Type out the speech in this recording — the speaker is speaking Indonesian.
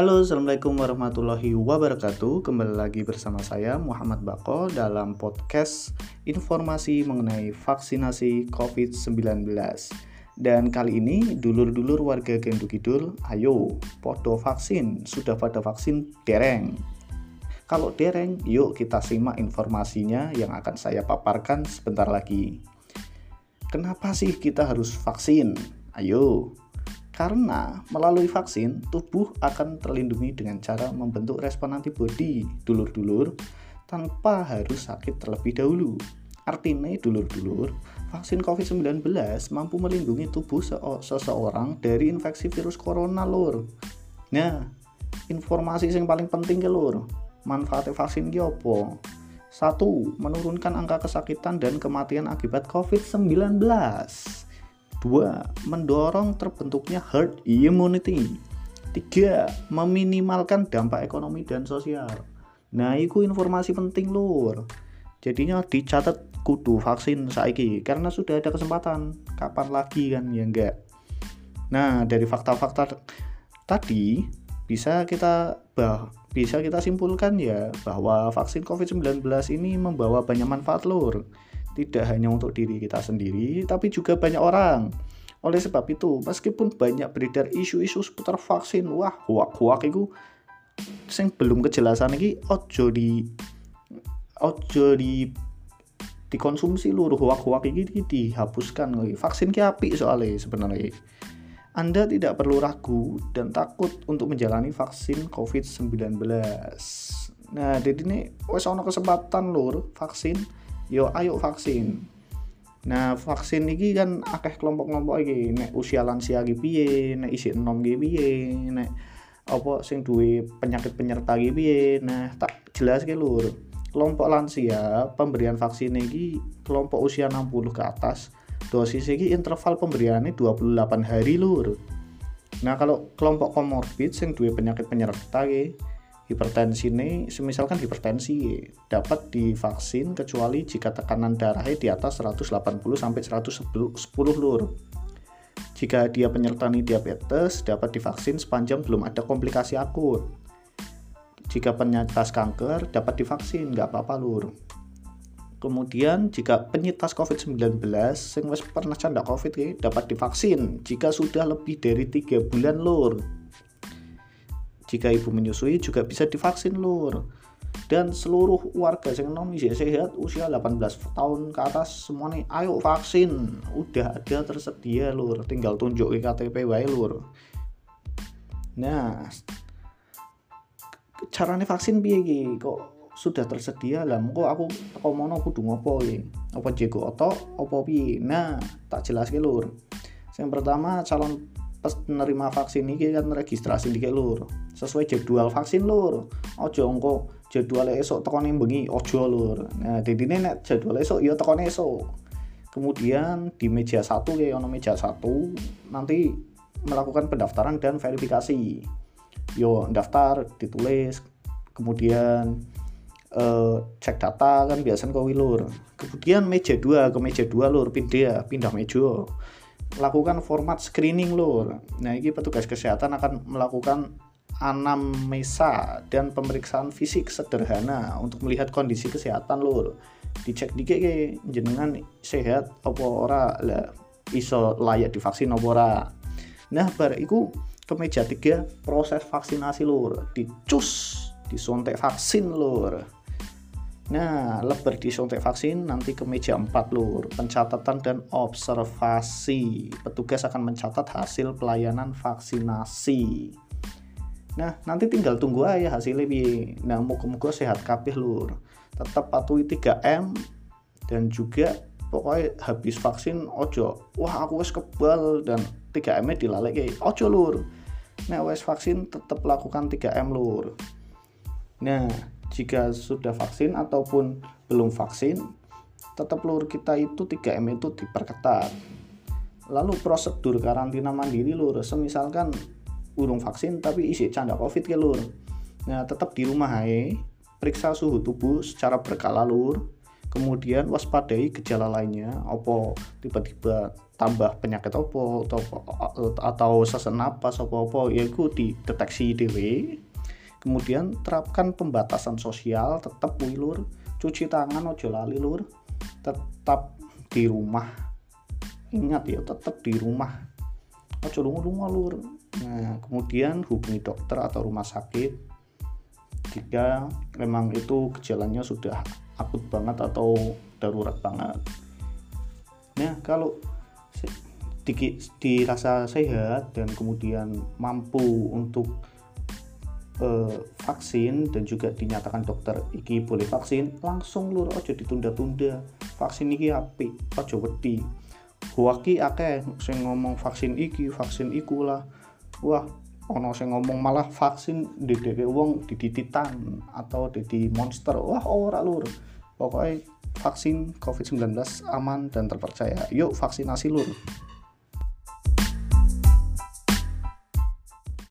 Halo, Assalamualaikum warahmatullahi wabarakatuh. Kembali lagi bersama saya Muhammad Bako dalam podcast informasi mengenai vaksinasi COVID-19 Dan kali ini, dulur-dulur warga Gendu Kidul, ayo, podo vaksin, sudah pada vaksin dereng. Kalau dereng, yuk kita simak informasinya yang akan saya paparkan sebentar lagi. Kenapa sih kita harus vaksin? Ayo, karena melalui vaksin, tubuh akan terlindungi dengan cara membentuk respon antibodi dulur-dulur tanpa harus sakit terlebih dahulu. Artinya, dulur-dulur, vaksin COVID-19 mampu melindungi tubuh seseorang dari infeksi virus corona, lur. Nah, informasi yang paling penting ke lur, manfaat vaksin ki apa? Satu, menurunkan angka kesakitan dan kematian akibat COVID-19. 2. Mendorong terbentuknya herd immunity 3. Meminimalkan dampak ekonomi dan sosial Nah itu informasi penting lur Jadinya dicatat kudu vaksin saiki karena sudah ada kesempatan kapan lagi kan ya enggak Nah dari fakta-fakta tadi bisa kita bah bisa kita simpulkan ya bahwa vaksin COVID-19 ini membawa banyak manfaat lur tidak hanya untuk diri kita sendiri, tapi juga banyak orang. Oleh sebab itu, meskipun banyak beredar isu-isu seputar vaksin, wah, huak-huak itu sing belum kejelasan lagi ojo di ojo di dikonsumsi luruh huak-huak ini dihapuskan lagi. Vaksin ki api soalnya sebenarnya. Anda tidak perlu ragu dan takut untuk menjalani vaksin COVID-19. Nah, jadi ini wes ono kesempatan lur vaksin yo ayo vaksin. Nah vaksin ini kan akeh kelompok-kelompok iki. Nek usia lansia iki piye nek isi enom iki piye nek apa sing duwe penyakit penyerta iki piye. Nah tak jelas ke lur. Kelompok lansia pemberian vaksin ini kelompok usia 60 ke atas dosis ini interval pemberiannya 28 hari lur. Nah kalau kelompok komorbid sing duwe penyakit penyerta iki hipertensi ini semisalkan hipertensi dapat divaksin kecuali jika tekanan darahnya di atas 180 sampai 110 lur. Jika dia penyerta diabetes dapat divaksin sepanjang belum ada komplikasi akut. Jika penyintas kanker dapat divaksin nggak apa-apa lur. Kemudian jika penyintas COVID-19 yang pernah canda COVID dapat divaksin jika sudah lebih dari tiga bulan lur jika ibu menyusui juga bisa divaksin lur. Dan seluruh warga yang nom sehat usia 18 tahun ke atas semuanya ayo vaksin. Udah ada tersedia lur, tinggal tunjuk KTP wae lur. Nah, caranya vaksin piye kok sudah tersedia lah kok aku kok mono kudu ngopo iki apa jego oto apa piye nah tak jelas lur yang pertama calon penerima vaksin ini kan registrasi di lur. Sesuai jadwal vaksin lur. Ojo engko jadwal esok tekone bengi ojo lur. Nah jadi ini nek jadwal esok ya tekone esok kemudian di meja satu ya ono meja satu nanti melakukan pendaftaran dan verifikasi. Yo daftar ditulis. Kemudian uh, cek data kan biasanya kau lur. Kemudian meja dua ke meja dua lur pindah pindah meja lakukan format screening lur. Nah, ini petugas kesehatan akan melakukan anamnesa dan pemeriksaan fisik sederhana untuk melihat kondisi kesehatan lur. Dicek dikit ke jenengan sehat apa ora lah iso layak divaksin apa ora. Nah, bar iku ke meja 3 proses vaksinasi lur. Dicus disontek vaksin lur Nah, lebar disuntik vaksin nanti ke meja 4 lur. Pencatatan dan observasi. Petugas akan mencatat hasil pelayanan vaksinasi. Nah, nanti tinggal tunggu aja hasilnya bi. Nah, moga-moga sehat kabeh lur. Tetap patuhi 3M dan juga pokoknya habis vaksin ojo. Wah, aku wes kebal dan 3M-nya dilalek kayak ojo lur. Nah, wes vaksin tetap lakukan 3M lur. Nah, jika sudah vaksin ataupun belum vaksin tetap lur kita itu 3M itu diperketat. Lalu prosedur karantina mandiri lur semisalkan urung vaksin tapi isi canda covid ke lur nah tetap di rumah hai periksa suhu tubuh secara berkala lur kemudian waspadai gejala lainnya opo tiba-tiba tambah penyakit opo atau atau sesak napas opo-opo ya itu dideteksi dewe kemudian terapkan pembatasan sosial tetap wilur cuci tangan ojo lali lur. Tetap di rumah. Ingat ya tetap di rumah. Ojo lunga-lunga lur. Nah kemudian hubungi dokter atau rumah sakit. Jika memang itu gejalanya sudah akut banget atau darurat banget. Nah kalau di, dirasa sehat dan kemudian mampu untuk uh, vaksin dan juga dinyatakan dokter iki boleh vaksin langsung lur ojo ditunda-tunda. Vaksin iki api ojo wedi. Huaki akeh sing ngomong vaksin iki vaksin iku lah. Wah ono sing ngomong malah vaksin di wong didititan atau di monster. Wah ora lur. Pokoknya vaksin COVID-19 aman dan terpercaya. Yuk vaksinasi lur